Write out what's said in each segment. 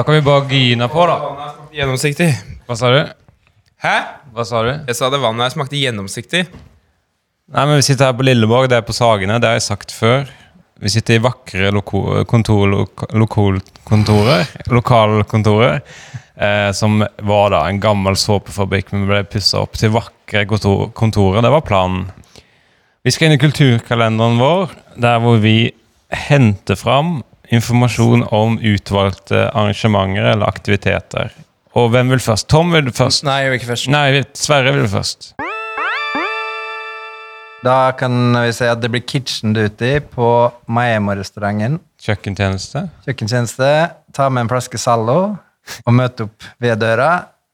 Da kan vi bare gyne på, da. Gjennomsiktig. Hva sa du? Hæ? Hva sa du? Jeg sa det vannet her smakte gjennomsiktig. Nei, men Vi sitter her på Lilleborg, det er på Sagene. Det har jeg sagt før. Vi sitter i vakre loko kontor, loka lokalkontorer, lokalkontorer eh, som var da en gammel såpefabrikk, men ble pussa opp til vakre kontor kontorer. Det var planen. Vi skal inn i kulturkalenderen vår, der hvor vi henter fram informasjon om utvalgte arrangementer eller aktiviteter. Og hvem vil først? Tom vil først. Nei, jeg vil ikke først. Nei, Sverre vil først. Da kan vi si at det blir kitchen duty på Maemo-restauranten. Kjøkkentjeneste. Kjøkkentjeneste. Ta med en flaske Zallo og møte opp ved døra.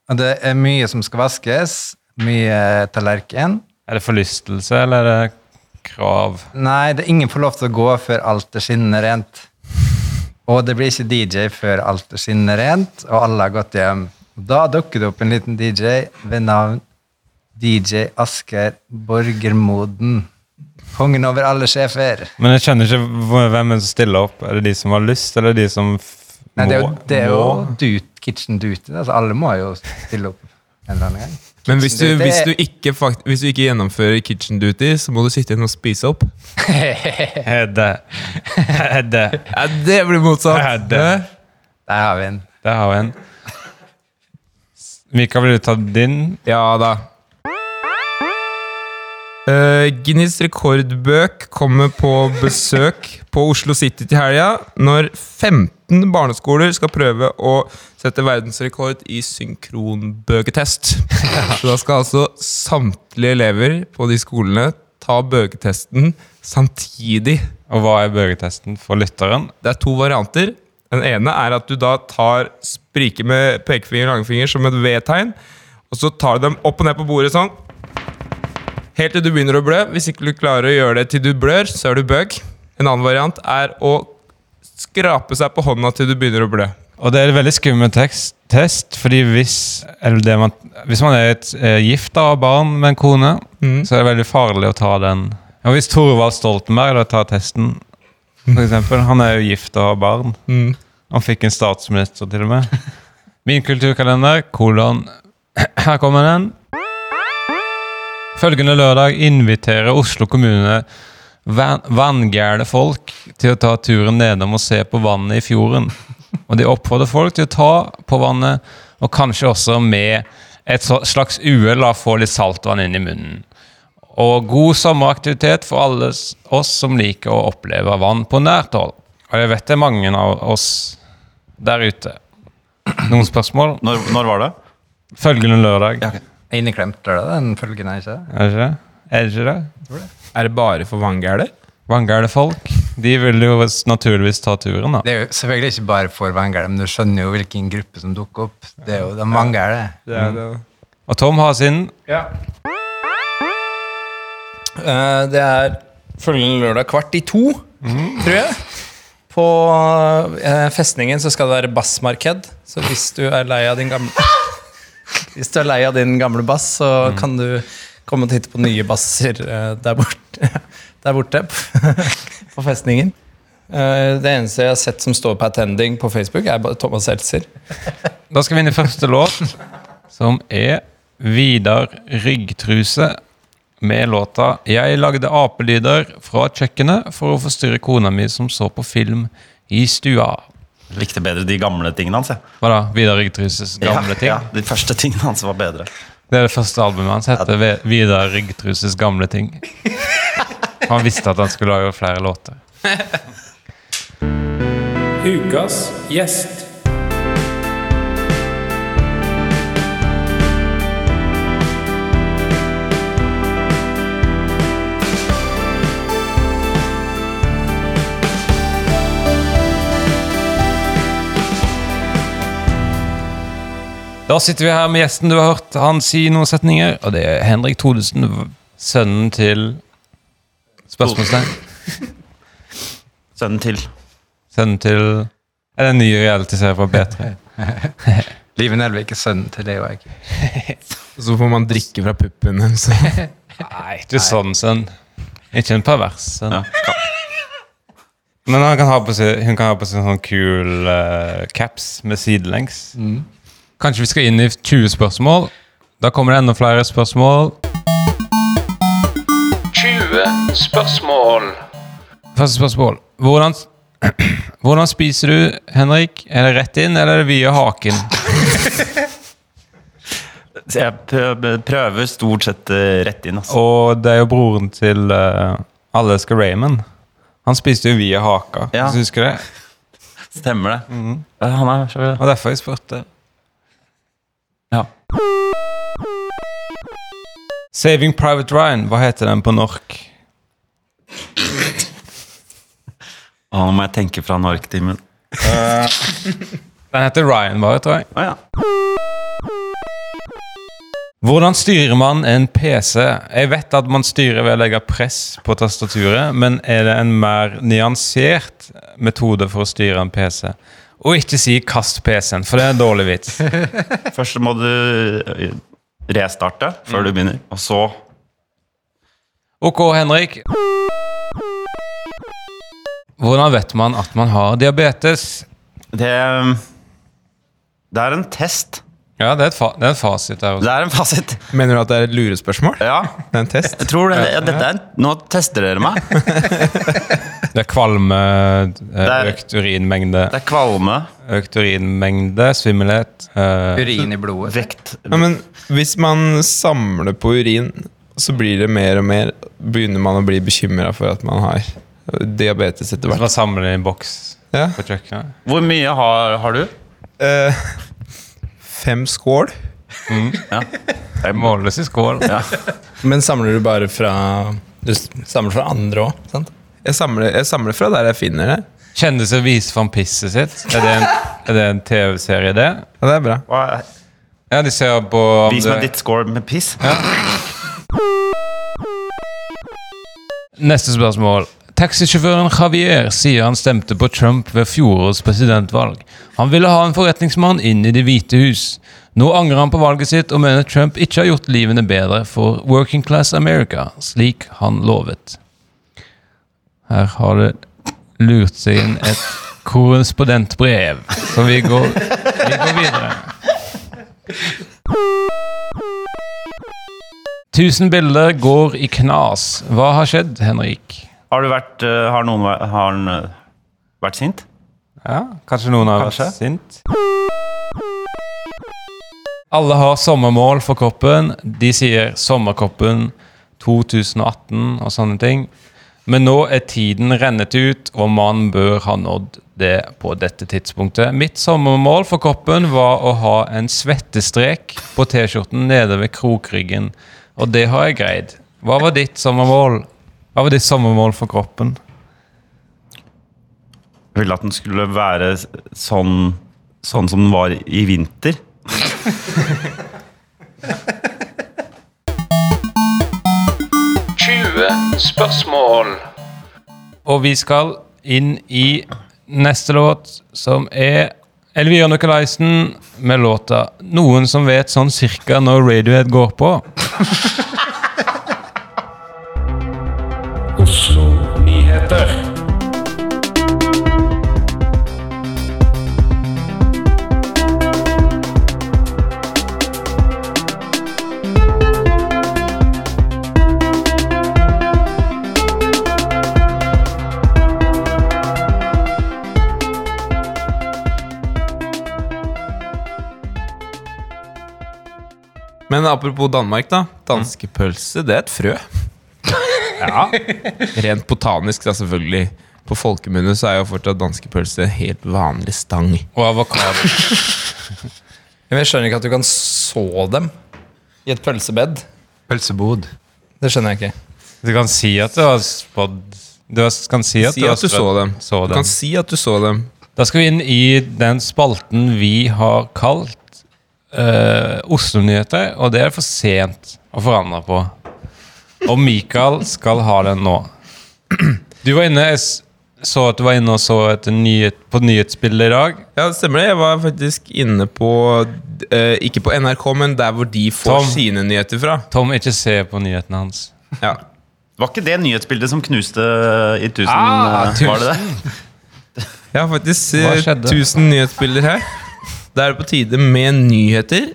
Og det er mye som skal vaskes. Mye tallerken. Er det forlystelse, eller er det krav? Nei, det er ingen får lov til å gå før alt er skinnende rent. Og det blir ikke DJ før alt skinner rent, og alle har gått hjem. Da dukker det opp en liten DJ ved navn DJ Asker Borgermoden. Kongen over alle sjefer. Men jeg skjønner ikke hvem som stiller opp. Er det de som har lyst, eller de som må? Nei, det er jo, det er jo dut, kitchen duty. Altså, alle må jo stille opp en eller annen gang. Men hvis du, hvis, du ikke, hvis du ikke gjennomfører kitchen duty, så må du sitte igjen og spise opp. Hedde. Hedde. Ja, det blir motsatt. Ja, det- Der har vi en. Der har vi en. Mika, vil du ta din? Ja da. Eh, Guinness rekordbøk kommer på besøk på Oslo City til helga når 15 barneskoler skal prøve å sette verdensrekord i synkronbøketest. Så da skal altså samtlige elever på de skolene ta bøketesten samtidig. Og hva er bøgetesten for lytteren? Det er to varianter. Den ene er at du da tar spriker med pekefinger og langfinger som et V-tegn, og så tar du dem opp og ned på bordet sånn. Helt til du begynner å blø. Hvis ikke du klarer å gjøre det til du blør, så er du bøg. En annen variant er å skrape seg på hånda til du begynner å blø. Og det er en veldig skummel tekst, test, fordi hvis, eller det man, hvis man er et eh, gift av barn med en kone, så er det veldig farlig å ta den. Og hvis Thorvald Stoltenberg da tar testen, for eksempel, han er jo gift og har barn. Han fikk en statsminister til og med. Min kulturkalender, kolon, her kommer den. Følgende lørdag inviterer Oslo kommune van vanngærne folk til å ta turen nedom og se på vannet i fjorden. Og de oppfordrer folk til å ta på vannet, og kanskje også med et slags uhell få litt saltvann inn i munnen. Og god sommeraktivitet for alle oss som liker å oppleve vann på nært hold. Og jeg vet det er mange av oss der ute. Noen spørsmål? Når, når var det? Følgende lørdag. Ja, ok. Inneklemt er det den følgen, er ikke det? Er det ikke det? Er det ikke det? Er det bare for vanngæle? Vanngærne folk. De vil jo naturligvis ta turen, da. Det er jo selvfølgelig ikke bare for vangere, men du skjønner jo hvilken gruppe som dukker opp. Det er jo de vangere. Ja. Mm. Og Tom har sin. Eh, det er følgende lørdag kvart i to, tror jeg. På uh, festningen så skal det være bassmarked. Så hvis du er lei av din gamle Hvis du er lei av din gamle bass, så kan du komme og titte på nye basser eh, der borte, der borte på festningen. Eh, det eneste jeg har sett som står på attending på Facebook, er Thomas Seltzer. Da skal vi inn i første låt, som er Vidar Ryggtruse med låta 'Jeg lagde apelyder fra kjøkkenet for å forstyrre kona mi som så på film i stua'. Likte bedre de gamle tingene hans. jeg. Hva da? Vidar Ryggtruses gamle ting? Ja, de første tingene hans var bedre. Det er det første albumet hans. heter Ve- Vidar Ryggtruses gamle ting. Han visste at han skulle lage flere låter. Ukas gjest. Da sitter vi her med gjesten du har hørt han si noen setninger, og det er Henrik Thodesen, sønnen til Spørsmålstegn. Sønnen til. Sønnen til Er det en ny realityserie fra B3? Live Nelvik er sønnen til Leo Eik. Så får man drikke fra puppen hennes. Nei, ikke sånn sønn. Ikke en pervers sønn. Ja. Men han kan ha på seg, hun kan ha på seg sånn kul uh, caps med sidelengs. Kanskje vi skal inn i 20 spørsmål. Da kommer det enda flere spørsmål. 20 spørsmål. Første spørsmål. Hvordan, hvordan spiser du, Henrik? Er det rett inn, eller er det via haken? Jeg prøver stort sett eh, rett inn. Altså. Og det er jo broren til uh, Alle elsker Raymond. Han spiste jo via haka. Ja. Hvis du husker det? Stemmer det. Ja, Han er så Og derfor jeg spurte. Ja. Saving Private Ryan, hva heter den på norsk? Å, Nå må jeg tenke fra Nork-timen. Den heter Ryan bare, tror jeg. Å ja. Hvordan styrer man en PC? Jeg vet at man styrer ved å legge press på tastaturet, men er det en mer nyansert metode for å styre en PC? Og ikke si 'kast PC-en', for det er en dårlig vits. Først må du eh, restarte før du begynner, og så Ok, Henrik. Hvordan vet man at man har diabetes? Det, det er en test. Ja, det er, et fa det er en fasit der også. Det er en fasit. Mener du at det er et lurespørsmål? Ja, Det er en test? jeg tror det. Ja, dette er en, nå tester dere meg. Det er kvalme, eh, er- økt urinmengde, Det er kvalme, økt urinmengde, svimmelhet eh, Urin i blodet. vekt Ja, men hvis man samler på urin, så blir det mer og mer Begynner man å bli bekymra for at man har diabetes etter Så hvert. man samler i en boks Ja. på kjøkkenet. Hvor mye har, har du? Eh, fem skål. Ja. Det målløs i skål. ja. Men samler du bare fra Du samler fra andre òg, sant? Jeg samler, jeg samler fra der jeg finner det. Kjendiser viser fram pisset sitt. Er det en, er det en TV-serie, det? Ja, det er bra. Hva- Ja, de ser på Vis meg ditt score med piss. Neste spørsmål. Taxisjåføren Javier sier han stemte på Trump ved fjorårets presidentvalg. Han ville ha en forretningsmann inn i Det hvite hus. Nå angrer han på valget sitt og mener Trump ikke har gjort livene bedre for working class America, slik han lovet. Her har det lurt seg inn et korrespondentbrev, så vi går, vi går videre. Tusen bilder går i knas. Hva har skjedd, Henrik? Har, du vært, eh, har noen har han, eh, vært sint? Ja, kanskje noen har Kanskje. vært sint. Alle har sommermål for kroppen. De sier 'sommerkroppen 2018' og sånne ting. Men nå er tiden rennet ut, og man bør ha nådd det på dette tidspunktet. Mitt sommermål for kroppen var å ha en svettestrek på T-skjorten nede ved krokryggen, og det har jeg greid. Hva var ditt sommermål? Hva var ditt sommermål for kroppen? Jeg ville at den skulle være sånn, sånn som den var i vinter. Og vi skal inn i neste låt, som er Elvira Nicolaisen med låta 'Noen som vet sånn cirka når Radiohead går på'. Oslo Nyheter. Men apropos Danmark, da. Danskepølse, det er et frø. Ja. Rent botanisk, da, selvfølgelig. På folkemunne så er jo fortsatt danskepølse helt vanlig stang. Og avokado. Men jeg skjønner ikke at du kan så dem i et pølsebed. Pølsebod. Det skjønner jeg ikke. Du kan si at du har spådd Du kan si at Si du har at du så spådd- dem. så Du dem. kan si at du så dem. Da skal vi inn i den spalten vi har kalt uh, Oslo-nyheter, og det er for sent å forandre på. Og Mikael skal ha den nå. Du var inne, jeg så at du var inne og så et nyhet, på nyhetsbildet i dag. Ja, det stemmer det. Jeg var faktisk inne på eh, Ikke på NRK, men der hvor de får Tom. sine nyheter fra. Tom, ikke se på nyhetene hans. Ja. Var ikke det nyhetsbildet som knuste i 1000? Ah, eh, var det det? Jeg har faktisk eh, 1000 nyhetsbilder her. Da er det på tide med nyheter.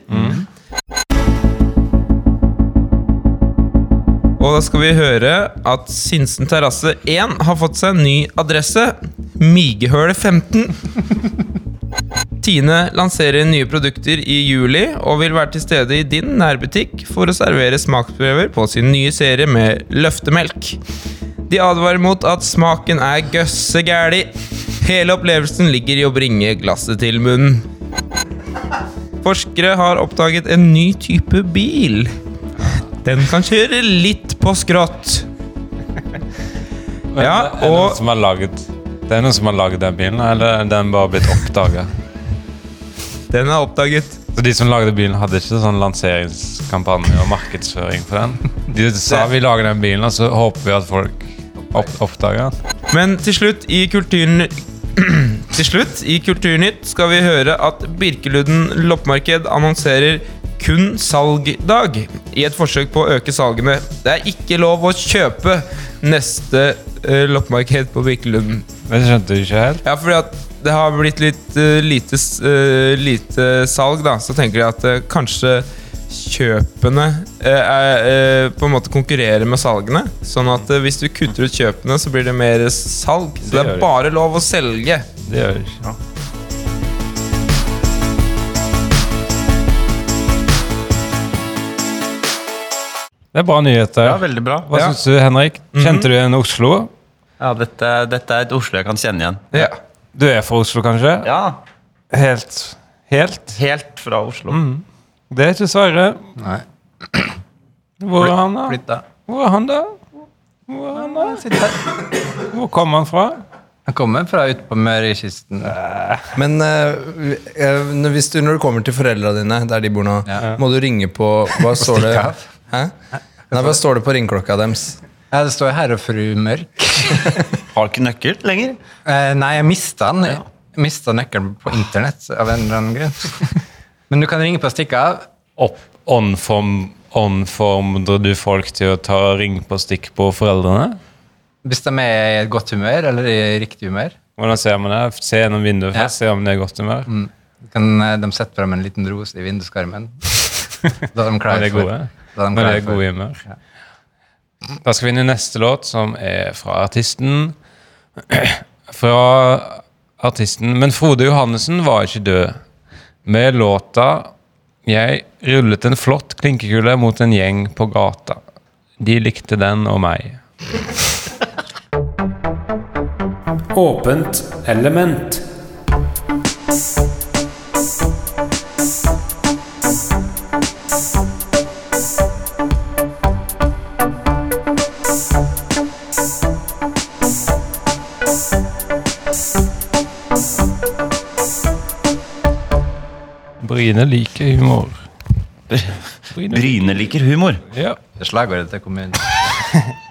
Og da skal vi høre at Sinsen terrasse 1 har fått seg ny adresse. Migehølet 15. Tine lanserer nye produkter i juli og vil være til stede i din nærbutikk for å servere smaksprøver på sin nye serie med løftemelk. De advarer mot at smaken er gøsse gæli. Hele opplevelsen ligger i å bringe glasset til munnen. Forskere har oppdaget en ny type bil. Den kan kjøre litt på skrått. Ja, og er det noen som har laget Det er noen som har laget den bilen, eller er den bare blitt oppdaga? Den er oppdaget. Så de som lagde bilen, hadde ikke sånn lanseringskampanje og markedsføring for den? De sa vi lager den bilen, og så håper vi at folk opp oppdager den. Men til slutt i Kulturen... til slutt i Kulturnytt skal vi høre at Birkeluden loppemarked annonserer kun salgdag i et forsøk på å øke salgene. Det er ikke lov å kjøpe neste uh, loppemarked på Birkelunden. Det skjønte du ikke helt? Ja, fordi at det har blitt litt uh, lite, eh, lite salg, da. Så tenker jeg at uh, kanskje kjøpene eh, er, eh, på en måte konkurrerer med salgene. Sånn at eh, hvis du kutter ut kjøpene, så blir det mer salg. Så det det er bare lov å selge. Det gjør ikke. ikke. Det er bra nyheter. Ja, veldig bra. Hva Ja. syns du, Henrik? Kjente du igjen Oslo? Ja, dette, dette er et Oslo jeg kan kjenne igjen. Ja. Du er fra Oslo, kanskje? Ja, Helt? Helt? helt fra Oslo. Det er ikke Sverre. Nei. Hvor er han, da? Flytta. Hvor er han, da? Hvor er han, da? Hvor kommer han fra? Han kommer fra ute på Mørekysten. Men uh, eh, hvis du, når du kommer til foreldra dine, der de bor nå, Ja. må du ringe på Hva står det? Hæ? Nei, hva står det på ringeklokka deres? Ja, det står herr og fru Mørk. Har ikke nøkkel lenger. Eh, nei, jeg mista den. Jeg mista nøkkelen på internett av en eller annen grunn. Men du kan ringe på og stikke av. Opp, åndform, du folk til å ta ring på stikk på foreldrene? Hvis de er i et godt humør eller i riktig humør. Hvordan ser man det? Se gjennom vinduet Ja. først, se om det er godt humør. Mm. Kan eh, de sette frem en liten rose i vinduskarmen. Da er de klarer klare det er gode. De Når det er gode humør. Da skal vi inn i neste låt, som er fra artisten. Fra artisten Men Frode Johannessen var ikke død. Med låta 'Jeg rullet en flott klinkekule mot en gjeng på gata'. De likte den og meg. Åpent element. Bryne liker humor. Bryne. Bryne liker humor. Ja. Det er slagordet til kommunen.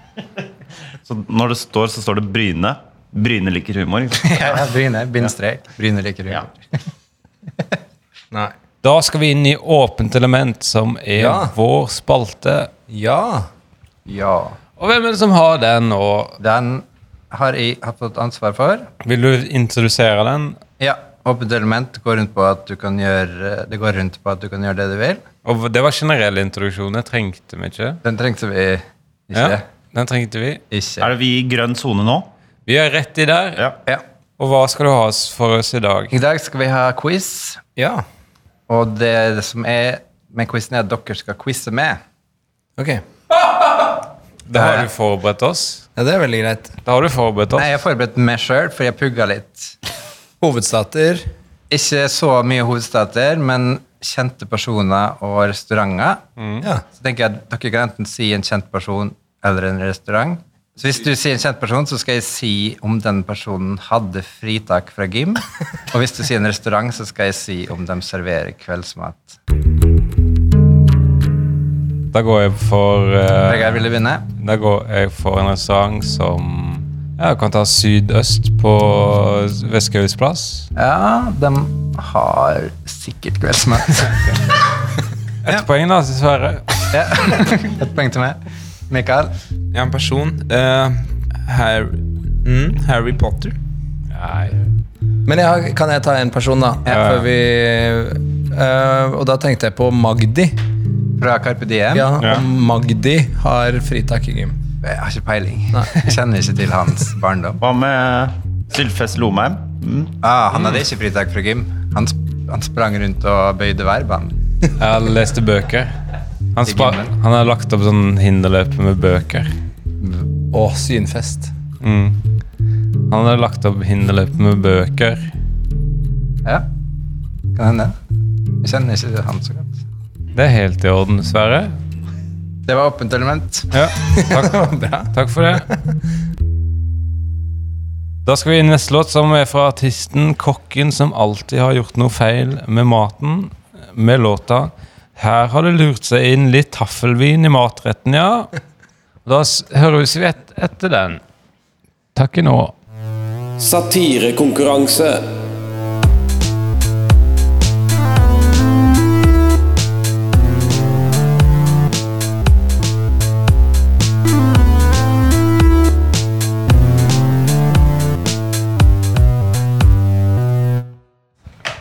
Så når det står, så står det Bryne. Bryne liker humor. Ja, Bryne. Bindstrek. Bryne liker humor. Nei. Da skal vi inn i Åpent element, som er Ja. vår spalte. Ja. Ja. Og hvem er det som har den, og Den har jeg har fått ansvar for. vil du introdusere den? Ja. Åpent element går rundt på at du kan gjøre Det går rundt på at du kan gjøre det du vil. Og det var generell introduksjon, det trengte vi ikke. Den trengte vi ikke. Ja, den trengte vi. Ikke. Er det vi i grønn sone nå? Vi er rett i der. Ja. Ja. Og hva skal du ha for oss i dag? I dag skal vi ha quiz. Ja. Og det, det som er med quizen, er at dere skal quize med. Ok. Da har du forberedt oss. Ja, det er veldig greit. Da har du forberedt oss. Nei, jeg har forberedt meg sjøl, for jeg pugga litt. Hovedstater. Ikke så mye hovedstater, men kjente personer og restauranter. Ja. Så tenker jeg at dere kan enten si en kjent person eller en restaurant. Så hvis du sier en kjent person, så skal jeg si om den personen hadde fritak fra gym. Og hvis du sier en restaurant, så skal jeg si om de serverer kveldsmat. Da går jeg for begynne? Da går jeg for en restaurant som ja, Du kan ta sydøst på Vestgaus plass. Ja, de har sikkert kveldsmat. Ett poeng, da, dessverre. Ja. Et poeng til meg. Mikael? Jeg er en person. Uh, Harry, mm, Harry Potter. Nei. Men jeg, kan jeg ta en person, da? Ja. Før vi uh, Og da tenkte jeg på Magdi. Fra Carpe Diem? Ja, Ja. Om Magdi har fritak i gym. Jeg har ikke peiling. Nei. Jeg kjenner ikke til hans barndom. Hva med Sylfest Lomheim? Mm. Ah, han hadde ikke fritak fra gym. Han, sp- han sprang rundt og bøyde verbene. Jeg leste bøker. Han, han har lagt opp sånn hinderløp med bøker. Og synfest. Mm. Han har lagt opp hinderløp med bøker. Ja, kan hende. Jeg kjenner ikke han så godt. Det er helt i orden, Sverre. Det var åpent element. Ja, takk. takk for det. Da skal vi inn i neste låt, som er fra artisten Kokken, som alltid har gjort noe feil med maten, med låta Her har det lurt seg inn litt taffelvin i matretten, ja. Da hører høres vi et etter den. Takk i nå. Satirekonkurranse.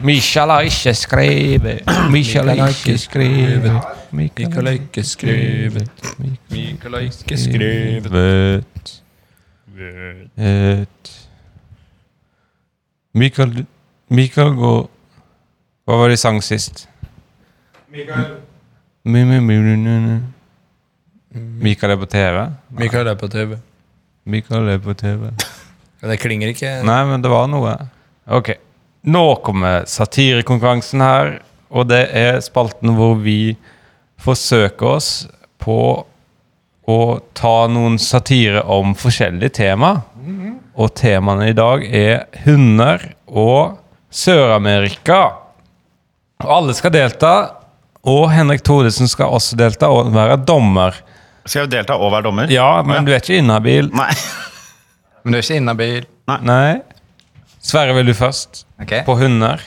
Michael har ikke skrevet. Michael har ikke skrevet. Michael har ikke skrevet. Michael har ikke skrevet. Et. Michael Michael går Hva var det de sang sist? Michael Michael er på TV? Michael er på TV. Michael er på TV. Det klinger ikke. Nei, men det var noe. Ok. Nå kommer satirekonkurransen her, og det er spalten hvor vi forsøker oss på å ta noen satire om forskjellige tema. Og temaene i dag er hunder og Sør-Amerika. Og alle skal delta, og Henrik Thodesen skal også delta og være dommer. Skal jeg delta og være dommer? Ja, men du er ikke inhabil. Nei. Men du er ikke inhabil. Nei. Sverre, vil du først? Okay. På hunder.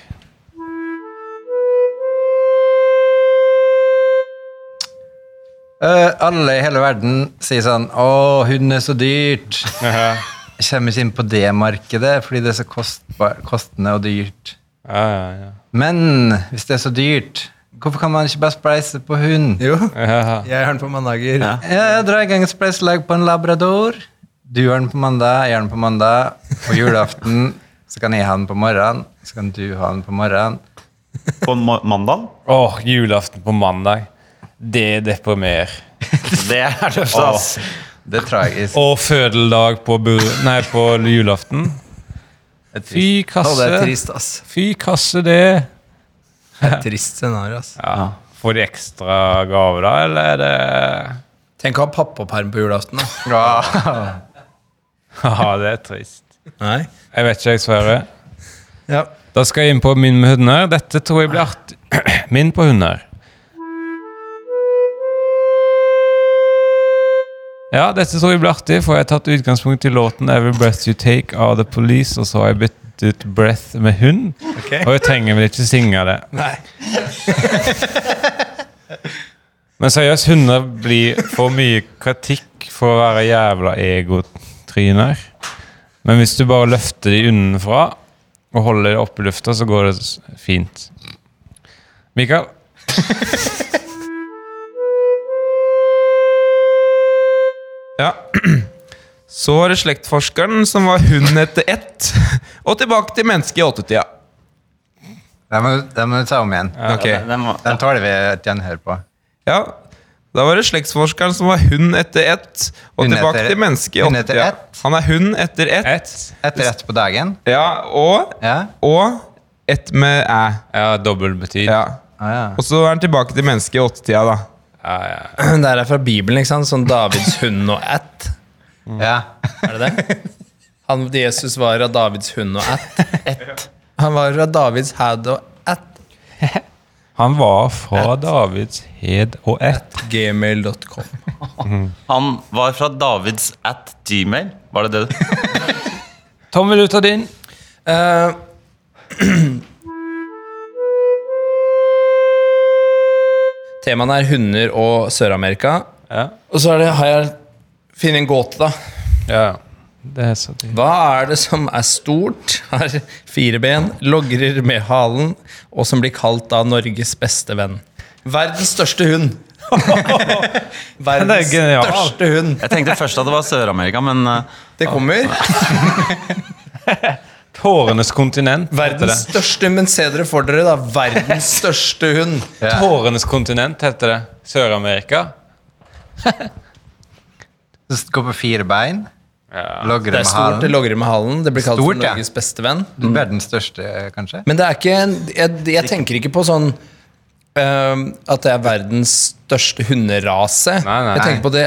Uh, alle i hele verden sier sånn Å, hund er så dyrt. Jeg kommer ikke inn på det markedet fordi det er så kostende og dyrt. Ja, ja, ja. Men hvis det er så dyrt, hvorfor kan man ikke bare spleise på hund? Jo, ja. jeg har den på mandager. Ja. Ja, jeg drar i gang et spleiselag på en labrador. Du har den på mandag, jeg har den på mandag. På julaften så kan jeg ha den på morgenen, så kan du ha den på morgenen. På ma- mandag? Åh, julaften på mandag. Det deprimerer. Det er tøft, ass. Det er tragisk. Og fødeldag på, nei, på julaften. Fy kasse. Å, det er trist, ass. Fy kasse, det. Det er et trist scenario, ass. Ja. Får de ekstra gave, da, eller er det Tenk å ha pappaperm på julaften, da. Ja. Ja, det er trist. Nei. Jeg vet ikke, jeg, Sverre. Ja. Da skal jeg inn på min med hunder. Dette tror jeg blir artig. Min på hunder. Ja, dette tror jeg blir artig, for jeg har tatt utgangspunkt i låten 'Every Breath You Take' av The Police, og så har jeg byttet ut 'Breath' med hund. Okay. Og jeg trenger vel ikke synge det. Nei. Men seriøst, hunder blir for mye kritikk for å være jævla egotryner. Men hvis du bare løfter de unnenfra og holder dem oppe i lufta, så går det fint. Mikael? Ja. Så var det slektforskeren som var hund etter ett, og tilbake til mennesket i åttetida. Det må, det må du ta om igjen. Ok. Den var- Den tåler vi et gjenhør på. Ja, da var det slektsforskeren som var hund etter ett, og hun tilbake etter- til mennesket åttetida. Han er hund etter ett, Et. Etter ett på dagen? ja, og, Ja? og ett med æ. Ja, dobbeltbetyd. Ja. Ah, ja. Og så er han tilbake til mennesket i åttetida, da. Ja, ja. Det er fra Bibelen, ikke sant? Sånn Davids hund og ætt. ja. Er det det? Han, Jesus var av Davids hund og ætt. Han var fra Davids had og ett. Han var fra Davids hed og ett. Gmail.com. Han var fra Davids at gmail. Var det det? Tom, vil du ta din? Uh, Temaene er hunder og Sør-Amerika. Ja. Og så er det, har jeg funnet en gåte, da. ja. Det er så. Hva er det som er stort, har fire ben, logrer med halen, og som blir kalt da Norges beste venn? Verdens største hund. Verdens er største hund. Jeg tenkte først at det var Sør-Amerika, men eh, Det kommer. Tårenes kontinent. Verdens det. største, men se dere for dere, da. Verdens største hund. Tårenes kontinent heter det. Sør-Amerika. Det går på fire bein. Ja. Det er stort, det logrer med halen. Det blir kalt Stort, for ja. Beste venn. Verdens største, kanskje? Men det er ikke jeg, jeg tenker ikke på sånn ehm, At det er verdens største hunderase. Nei, nei. Jeg tenker på det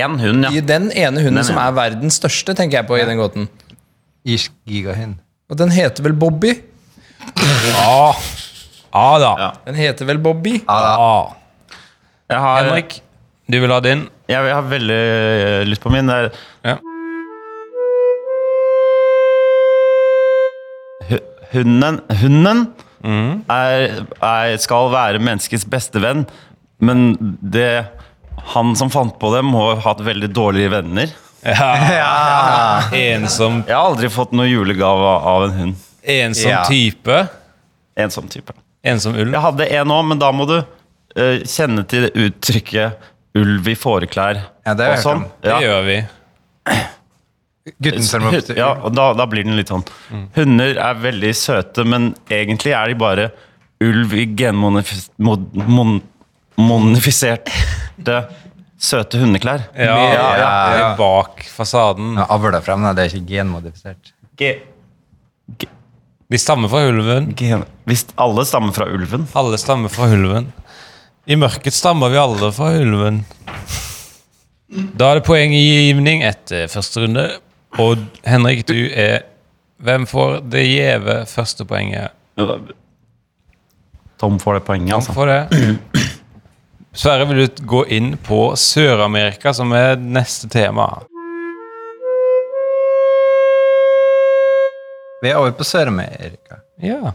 en hund, ja. Den ene hunden nei, som er verdens største, tenker jeg på i den gåten. Irsk gigahund. Og den heter vel Bobby? Ja. ja da. Ja. Den heter vel Bobby? Ja. Jeg har, Henrik, du vil ha din? jeg, jeg har veldig eh, lyst på min. Det er Ja. Hunden Hunden, hunden er, er, skal være menneskets beste venn, men det, han som fant på det, må ha hatt veldig dårlige venner. Ensom, Jeg har aldri fått noe julegave av en hund. ensom Ja. type. En sånn type. Ensom ulv. Jeg hadde en òg, men da må du uh, kjenne til det uttrykket 'ulv i fåreklær'. Ja, det og sånn. Det gjør vi. Gutten oppstår. Ja, og da, da blir den litt sånn Hunder er veldig søte, men egentlig er de bare ulv i genmonifiserte søte hundeklær. Ja, Ja, ja, ja. Bak fasaden. Ja, Avla frem. Det er ikke genmodifisert. De stammer fra ulven. Gen Hvis alle stammer fra ulven Alle stammer fra ulven. I mørket stammer vi alle fra ulven. Da er det poenggivning etter første runde. Og Henrik, du er Hvem får det gjeve første poenget? Tom får det poenget, altså. Tom får det. Sverre, vil du gå inn på Sør-Amerika, som er neste tema? Vi er over på Sør-Amerika. Ja.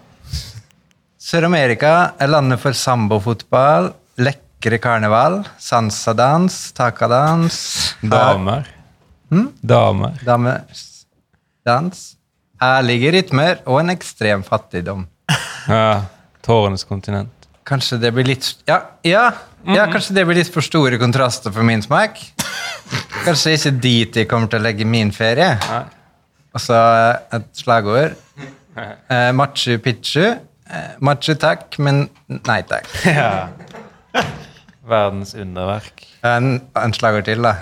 Sør-Amerika er landet for sambofotball, lekre karneval, salsadans, takadans Damer. Damer. dans ærlige rytmer og en ekstrem fattigdom. Ja. Tårenes kontinent. Kanskje det blir litt Ja, ja, ja kanskje det blir litt for store kontraster for min smak. Kanskje ikke dit jeg kommer til å legge min ferie. altså Og så et slagord. Eh, machu picchu. Eh, machu takk, men nei takk. Ja. Verdens underverk. En, en slagord til, da.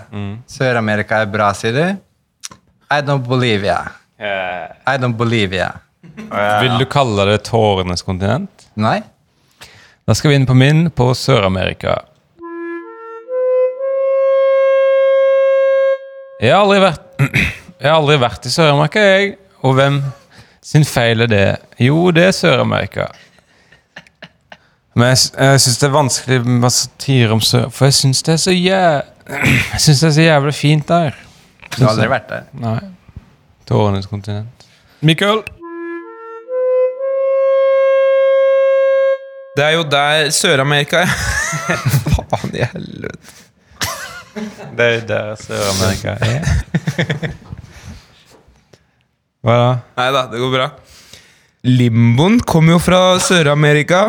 Sør-Amerika er bra, sier du? I don't believe ya. I don't believe ya. Vil du kalle det tårenes kontinent? Nei? Da skal vi inn på min på Sør-Amerika. Jeg har aldri vært Jeg har aldri vært i Sør-Amerika, jeg. Og hvem sin feil er det? Jo, det er Sør-Amerika. Men jeg, jeg syns det er vanskelig med satire om Sør... For jeg syns det er så jæ... Jeg synes det er så jævlig fint der. Du har aldri vært der. Nei. Tårenes kontinent. Mikael? Det er jo der Sør-Amerika er. Faen i helvete. Det er der Sør-Amerika er. Hva da? Nei da, det går bra. Limboen kommer jo fra Sør-Amerika.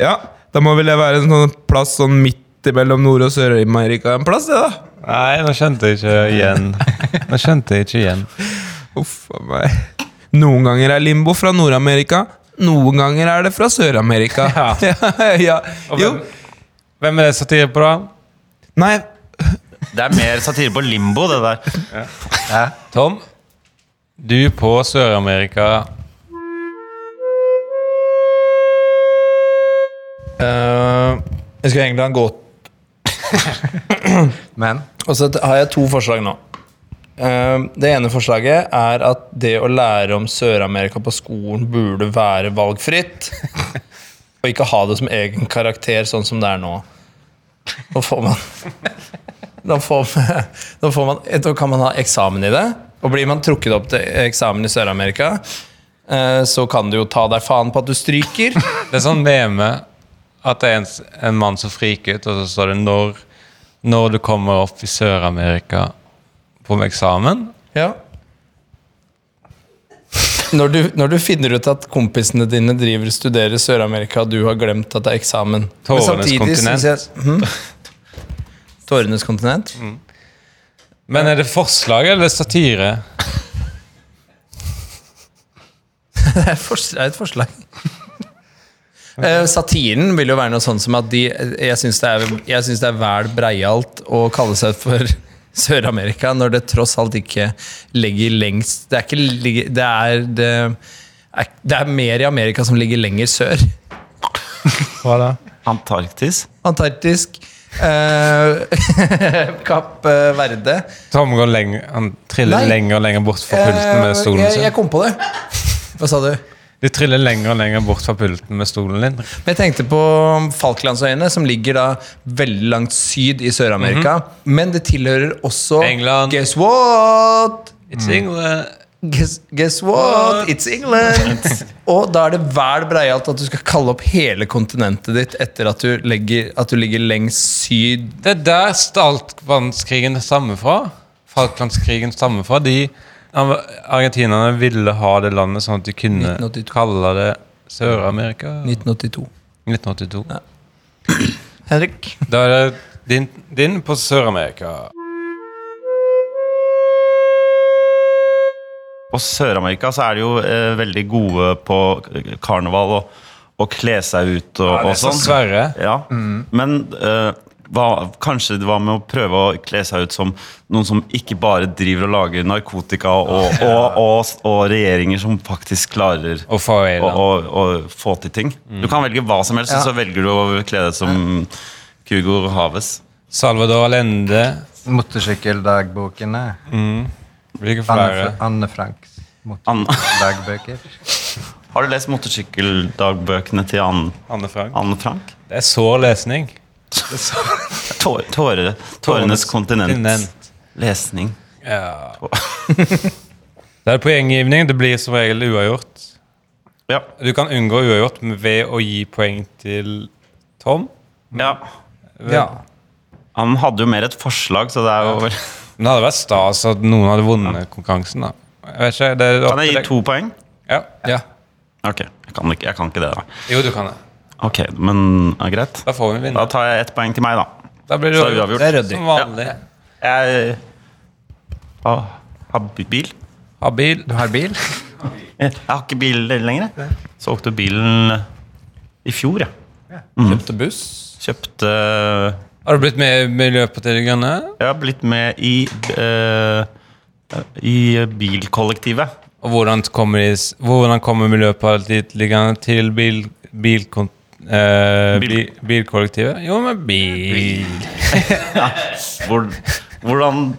Ja, da må vel det være en sånn plass sånn midt mellom Nord- og Sør-Amerika. En plass, det, da. Nei, nå skjønte jeg ikke igjen. Nå skjønte jeg ikke igjen. Uff a meg. Noen ganger er limbo fra Nord-Amerika. Noen ganger er det fra Sør-Amerika. Ja. ja, ja. Hvem, hvem er det satire på, da? Nei, Det er mer satire på limbo, det der. Ja. Tom? Du på Sør-Amerika. Eh, jeg skulle egentlig ha en gåte. Men Og så har jeg to forslag nå. Uh, det ene forslaget er at det å lære om Sør-Amerika på skolen burde være valgfritt. Og ikke ha det som egen karakter, sånn som det er nå. Da får man Da, får man, da, får man, da kan man ha eksamen i det. Og blir man trukket opp til eksamen i Sør-Amerika, eh, så kan du jo ta deg faen på at du stryker. Det er sånn meme at det er en, en mann som friker ut, og så står det 'når når du kommer opp i Sør-Amerika på eksamen. Ja. Når du, når du finner ut at kompisene dine driver studerer Sør-Amerika, og du har glemt at det er eksamen Tårenes kontinent. jeg- hm? Tårenes kontinent? Men er det forslag eller satire? Det er et forslag. Eh, satiren vil jo være noe sånn som at de Jeg syns det, er- jeg synes det er vel breialt å kalle seg for Sør-Amerika, når det tross alt ikke ligger lengst Det er, ikke, det er, det er, det er mer i Amerika som ligger lenger sør. Hva da? Antarktis. Antarktisk. Eh, Kapp eh, Verde. Tom går lenger, han triller Nei. lenger og lenger bort fra pulten med Eh, stolen jeg, jeg kom på det. Hva sa du? Du triller lenger og lenger bort fra pulten med stolen din. Men jeg tenkte på Falklandsøyene, som ligger da veldig langt syd i Sør-Amerika. Men det tilhører også England. Guess what? It's England. Guess, guess what? It's England! Og da er det vel breialt at du skal kalle opp hele kontinentet ditt etter at du, legger, at du ligger lengst syd. Det er der Stalkvannskrigen stammer fra. Falklandskrigen stammer fra. De argentinerne ville ha det landet sånn at de kunne 1982. kalle det Sør-Amerika. 1982. 1982. Henrik? Da er det din, din på Sør-Amerika. På Sør-Amerika så er de jo eh, veldig gode på karneval og, og kle seg ut og, Ja, det er så sånn. Sverre. Ja. Men eh, hva, kanskje det var med å prøve å kle seg ut som noen som ikke bare driver og lager narkotika, og, og, og, og regjeringer som faktisk klarer å, Faroe å, å få til ting. Du kan velge hva som helst, Ja. og så velger du å kle deg som Hugo Haves. Salvador Allende. Motorsykkeldagbokene. Hvilke Anne, flere? Anne Franks motorsykkeldagbøker. Har du lest motorsykkeldagbøkene til Anne, Anne Frank. Anne Frank? Det er sår lesning. Tår, tåre, tårenes kontinent. kontinent. Lesning. Ja. Det er poenggivning. Det blir som regel uavgjort. Ja. Du kan unngå uavgjort ved å gi poeng til Tom. ja. Ja. Han hadde jo mer et forslag, så det er jo Men det hadde vært stas at noen hadde vunnet konkurransen. da Jeg ikke, Kan jeg gi to poeng? Ja. ja. Ok, jeg kan ikke, jeg kan ikke det, da. Jo, du kan det. Ok, men ja, greit. Da får vi Da tar jeg ett poeng til meg, da. Da blir det Så er det uavgjort. uavgjort. Som vanlig. Jeg har, har bil. Har bil. Du har bil? Jeg har ikke bil lenger. Solgte bilen i fjor, jeg. Kjøpte buss. Kjøpte Har du blitt med i Miljøpartiet De Grønne? Jeg har blitt med i eh, I bilkollektivet. Og hvordan kommer, de, hvordan kommer Miljøpartiet De Grønne til bil, bilkon, eh, Bil- bil, bilkollektivet? Jo, med bil. Hvor, hvordan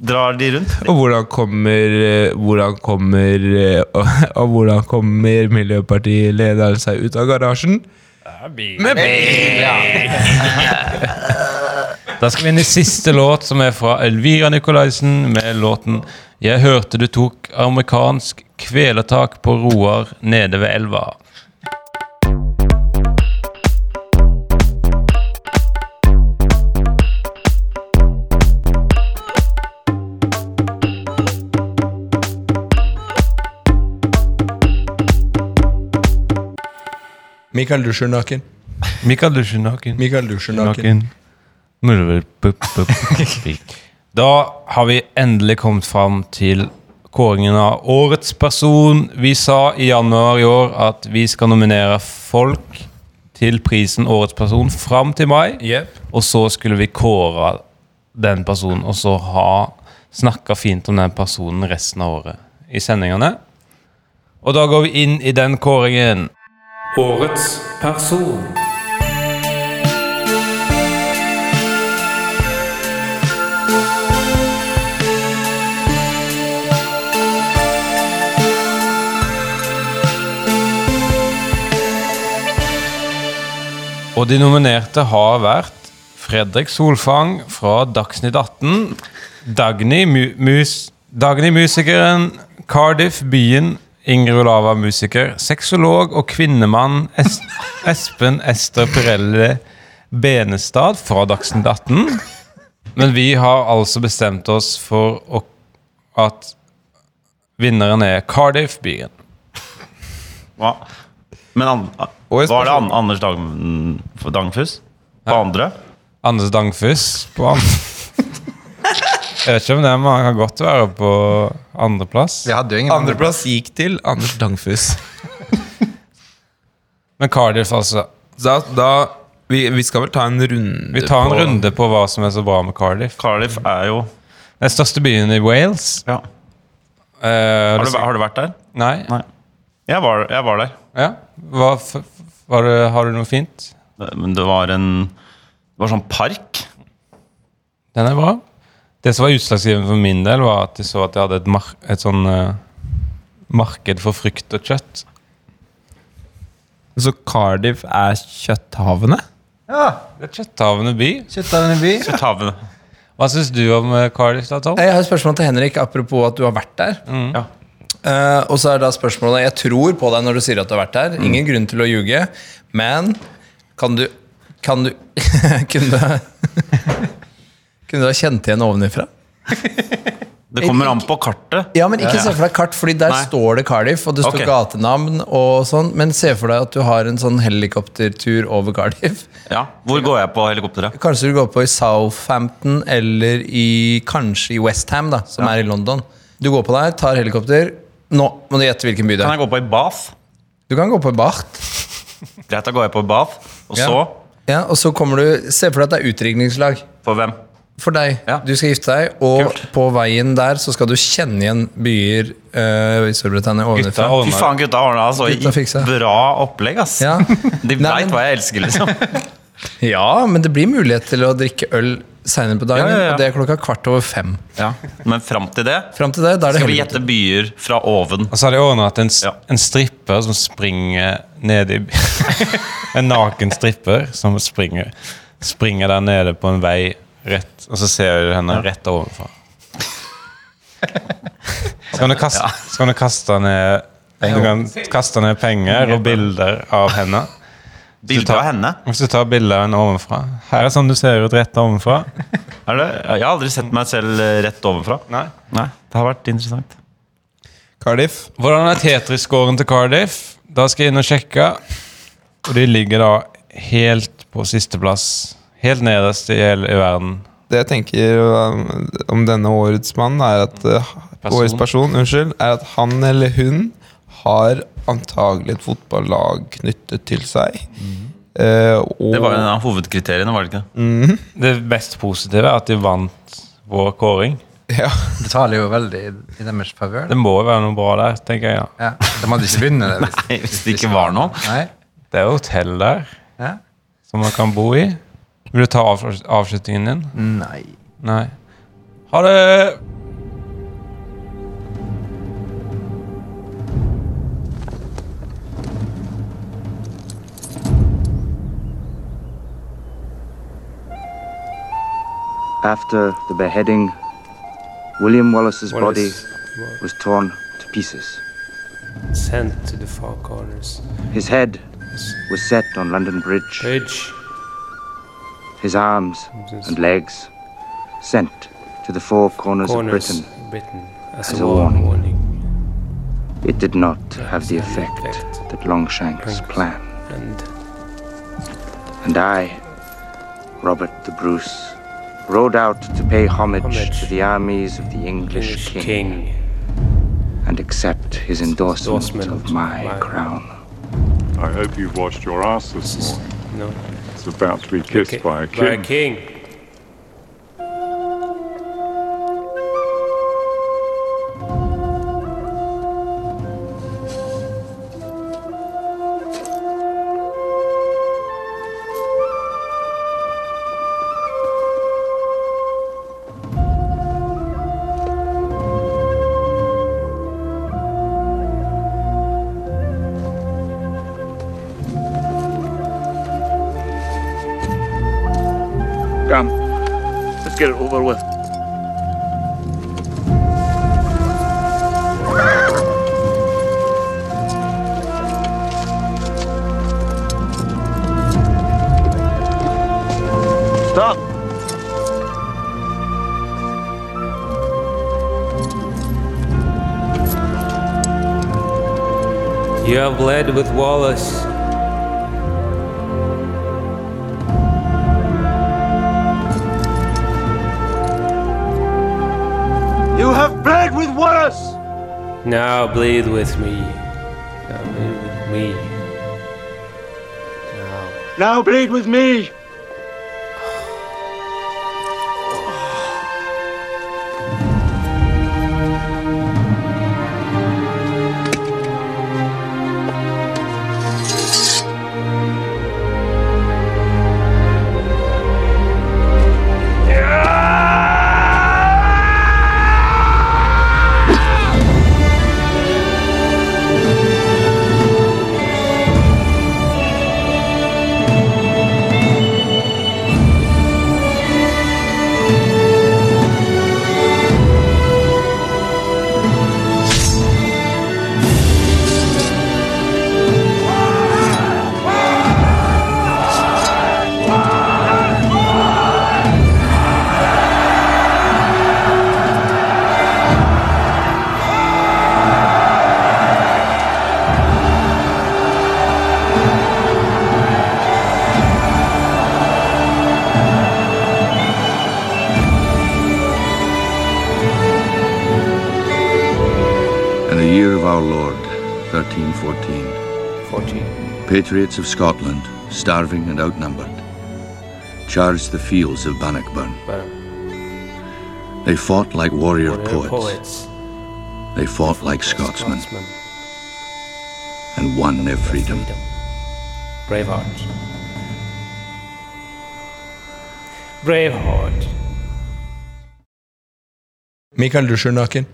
drar de rundt? Og hvordan kommer eh, Hvordan kommer eh, og, og hvordan kommer Miljøpartiet-lederen seg ut av garasjen? Med bil! Da skal vi inn i siste låt, som er fra Elvira Nikolaisen med låten 'Jeg hørte du tok amerikansk kvelertak på Roar nede ved elva'. Mikael dusjer naken. Mikael Dusjenaken. Mikael dusjer naken. Naken. Da har vi endelig kommet fram til kåringen av årets person. Vi sa i januar i år at vi skal nominere folk til prisen Årets person fram til mai. Yep. Og så skulle vi kåre den personen, og så ha snakka fint om den personen resten av året i sendingene. Og da går vi inn i den kåringen. Årets person. Og de nominerte har vært Fredrik Solfang fra Dagsnytt 18, Dagny, mu Dagny musikeren, Cardiff byen, Ingrid Olava musiker, sexolog og kvinnemann es Espen Ester Pirelli Benestad fra Dagsnytt 18. Men vi har altså bestemt oss for å, at vinneren er Cardiff-byen. Hva? Men an, var det an, Anders Dang, Dangfus? På andre? Anders Dangfus på andre. Jeg vet ikke om det er man kan godt være på andreplass. Andreplass gikk til Anders Dangfus. Men Cardiff, altså. Da, da vi, vi skal vel ta en runde Vi tar en på runde på hva som er så bra med Cardiff. Cardiff er jo Den største byen i Wales. ja. Eh, har, du, har du vært der? Nei. Nei. Jeg var, jeg var der. Ja. Hva, var det, har du noe fint? Det- Men det var en Det var sånn park. Den er bra. Det som var utslagsgivende for min del, var at jeg så at jeg hadde et, mar et sånn uh, marked for frukt og kjøtt. Så Cardiff er kjøtthavene? Ja, Det er kjøtthavende by. Kjøtthavende by. Kjøtthavene. Hva syns du om eh, Cardiff, da, Tom? Jeg har et spørsmål til Henrik apropos at du har vært der. Ja. Uh, og så er da spørsmålet Jeg tror på deg når du sier at du har vært der. Ingen grunn til å ljuge. Men kan du Kan du Kunne Kunne du ha kjent igjen ovenifra? Det kommer an på kartet. Ja, men ikke se for deg kart, Fordi der Nei. står det Cardiff, og det står okay. gatenavn og sånn. Men se for deg at du har en sånn helikoptertur over Cardiff. Ja. Hvor går jeg på helikopteret? Kanskje du går på i Southampton eller i kanskje i Westham, da, som er i London. Du går på der, tar helikopter. Nå må du gjette hvilken by det Kan er. jeg gå på i Bath? Du kan gå på Bath. Greit, da går jeg på i Bath. Og Ja. så Ja, og så kommer du Se for deg at det er utdrikningslag. For hvem? For deg. Ja. Du skal gifte deg, og Kult. på veien der så skal du kjenne igjen byer uh, i Storbritannia ovenfra. Fy faen, gutta ordna altså Gutta bra opplegg, ass. Ja. De veit hva jeg elsker, liksom. ja, men det blir mulighet til å drikke øl seinere på dagen, Ja, ja, ja. og det er klokka kvart over fem. Ja. Men fram til det frem til det, da er det skal vi gjette byer fra oven. Og så har de ordna at en, Ja. en stripper som springer ned i En naken stripper som springer Springer der nede på en vei rett, og så ser du henne rett ovenfra. Så kan du kaste, så kan du kaste ned Du kan kaste ned penger og bilder av henne. Bilde av henne. Hvis du tar bilde av henne ovenfra. Her er sånn du ser ut rett ovenfra. Er det? Jeg har aldri sett meg selv rett ovenfra. Nei. Nei, Det har vært interessant. Cardiff. Hvordan er Tetris-scoren til Cardiff? Da skal jeg inn og sjekke. Og de ligger da helt på sisteplass. Helt nederst i hele i verden. Det jeg tenker om denne årets mann, er at uh, Person. Årets person, unnskyld, er at han eller hun har antagelig et fotballag knyttet til seg. Eh, og Det var en av hovedkriteriene, var det ikke det? Det mest positive er at de vant vår kåring. ja, Det taler jo veldig i, i deres favør. Det må jo være noe bra der, tenker jeg. Ja. Ja, de hadde ikke vunnet det. Hvis, Nei, Hvis det ikke var noe. nei. Det er jo hotell der Ja. som man kan bo i. Vil du ta av, avslutningen din? Nei. Nei. Ha det! After the beheading, William Wallace's body was torn to pieces. Sent to the far corners. His head was set on London Bridge, Bridge. His arms and legs sent to the four corners, Corners. of Britain. Britain. As, as a a warning. warning. It did not have the effect effect. that Longshanks Thanks. planned. And And I, Robert the Bruce, rode out to pay homage, Homage. to the armies of the English, English king, king. and accept his endorsement, Endorsement of my, my- crown. I hope you've washed your ass this morning. No. About to be kissed Ki- by a By a king. Come, let's get it over with. Stop! You have led with Wallace Now bleed with me. Now bleed with me. Now. Now bleed with me! Patriots of Scotland, starving and outnumbered, charged the fields of Bannockburn. They fought like warrior, Warrior poets. poets. They fought like Scotsmen Scotsmen. and won their freedom. Braveheart. Braveheart. Mikael, du er naken.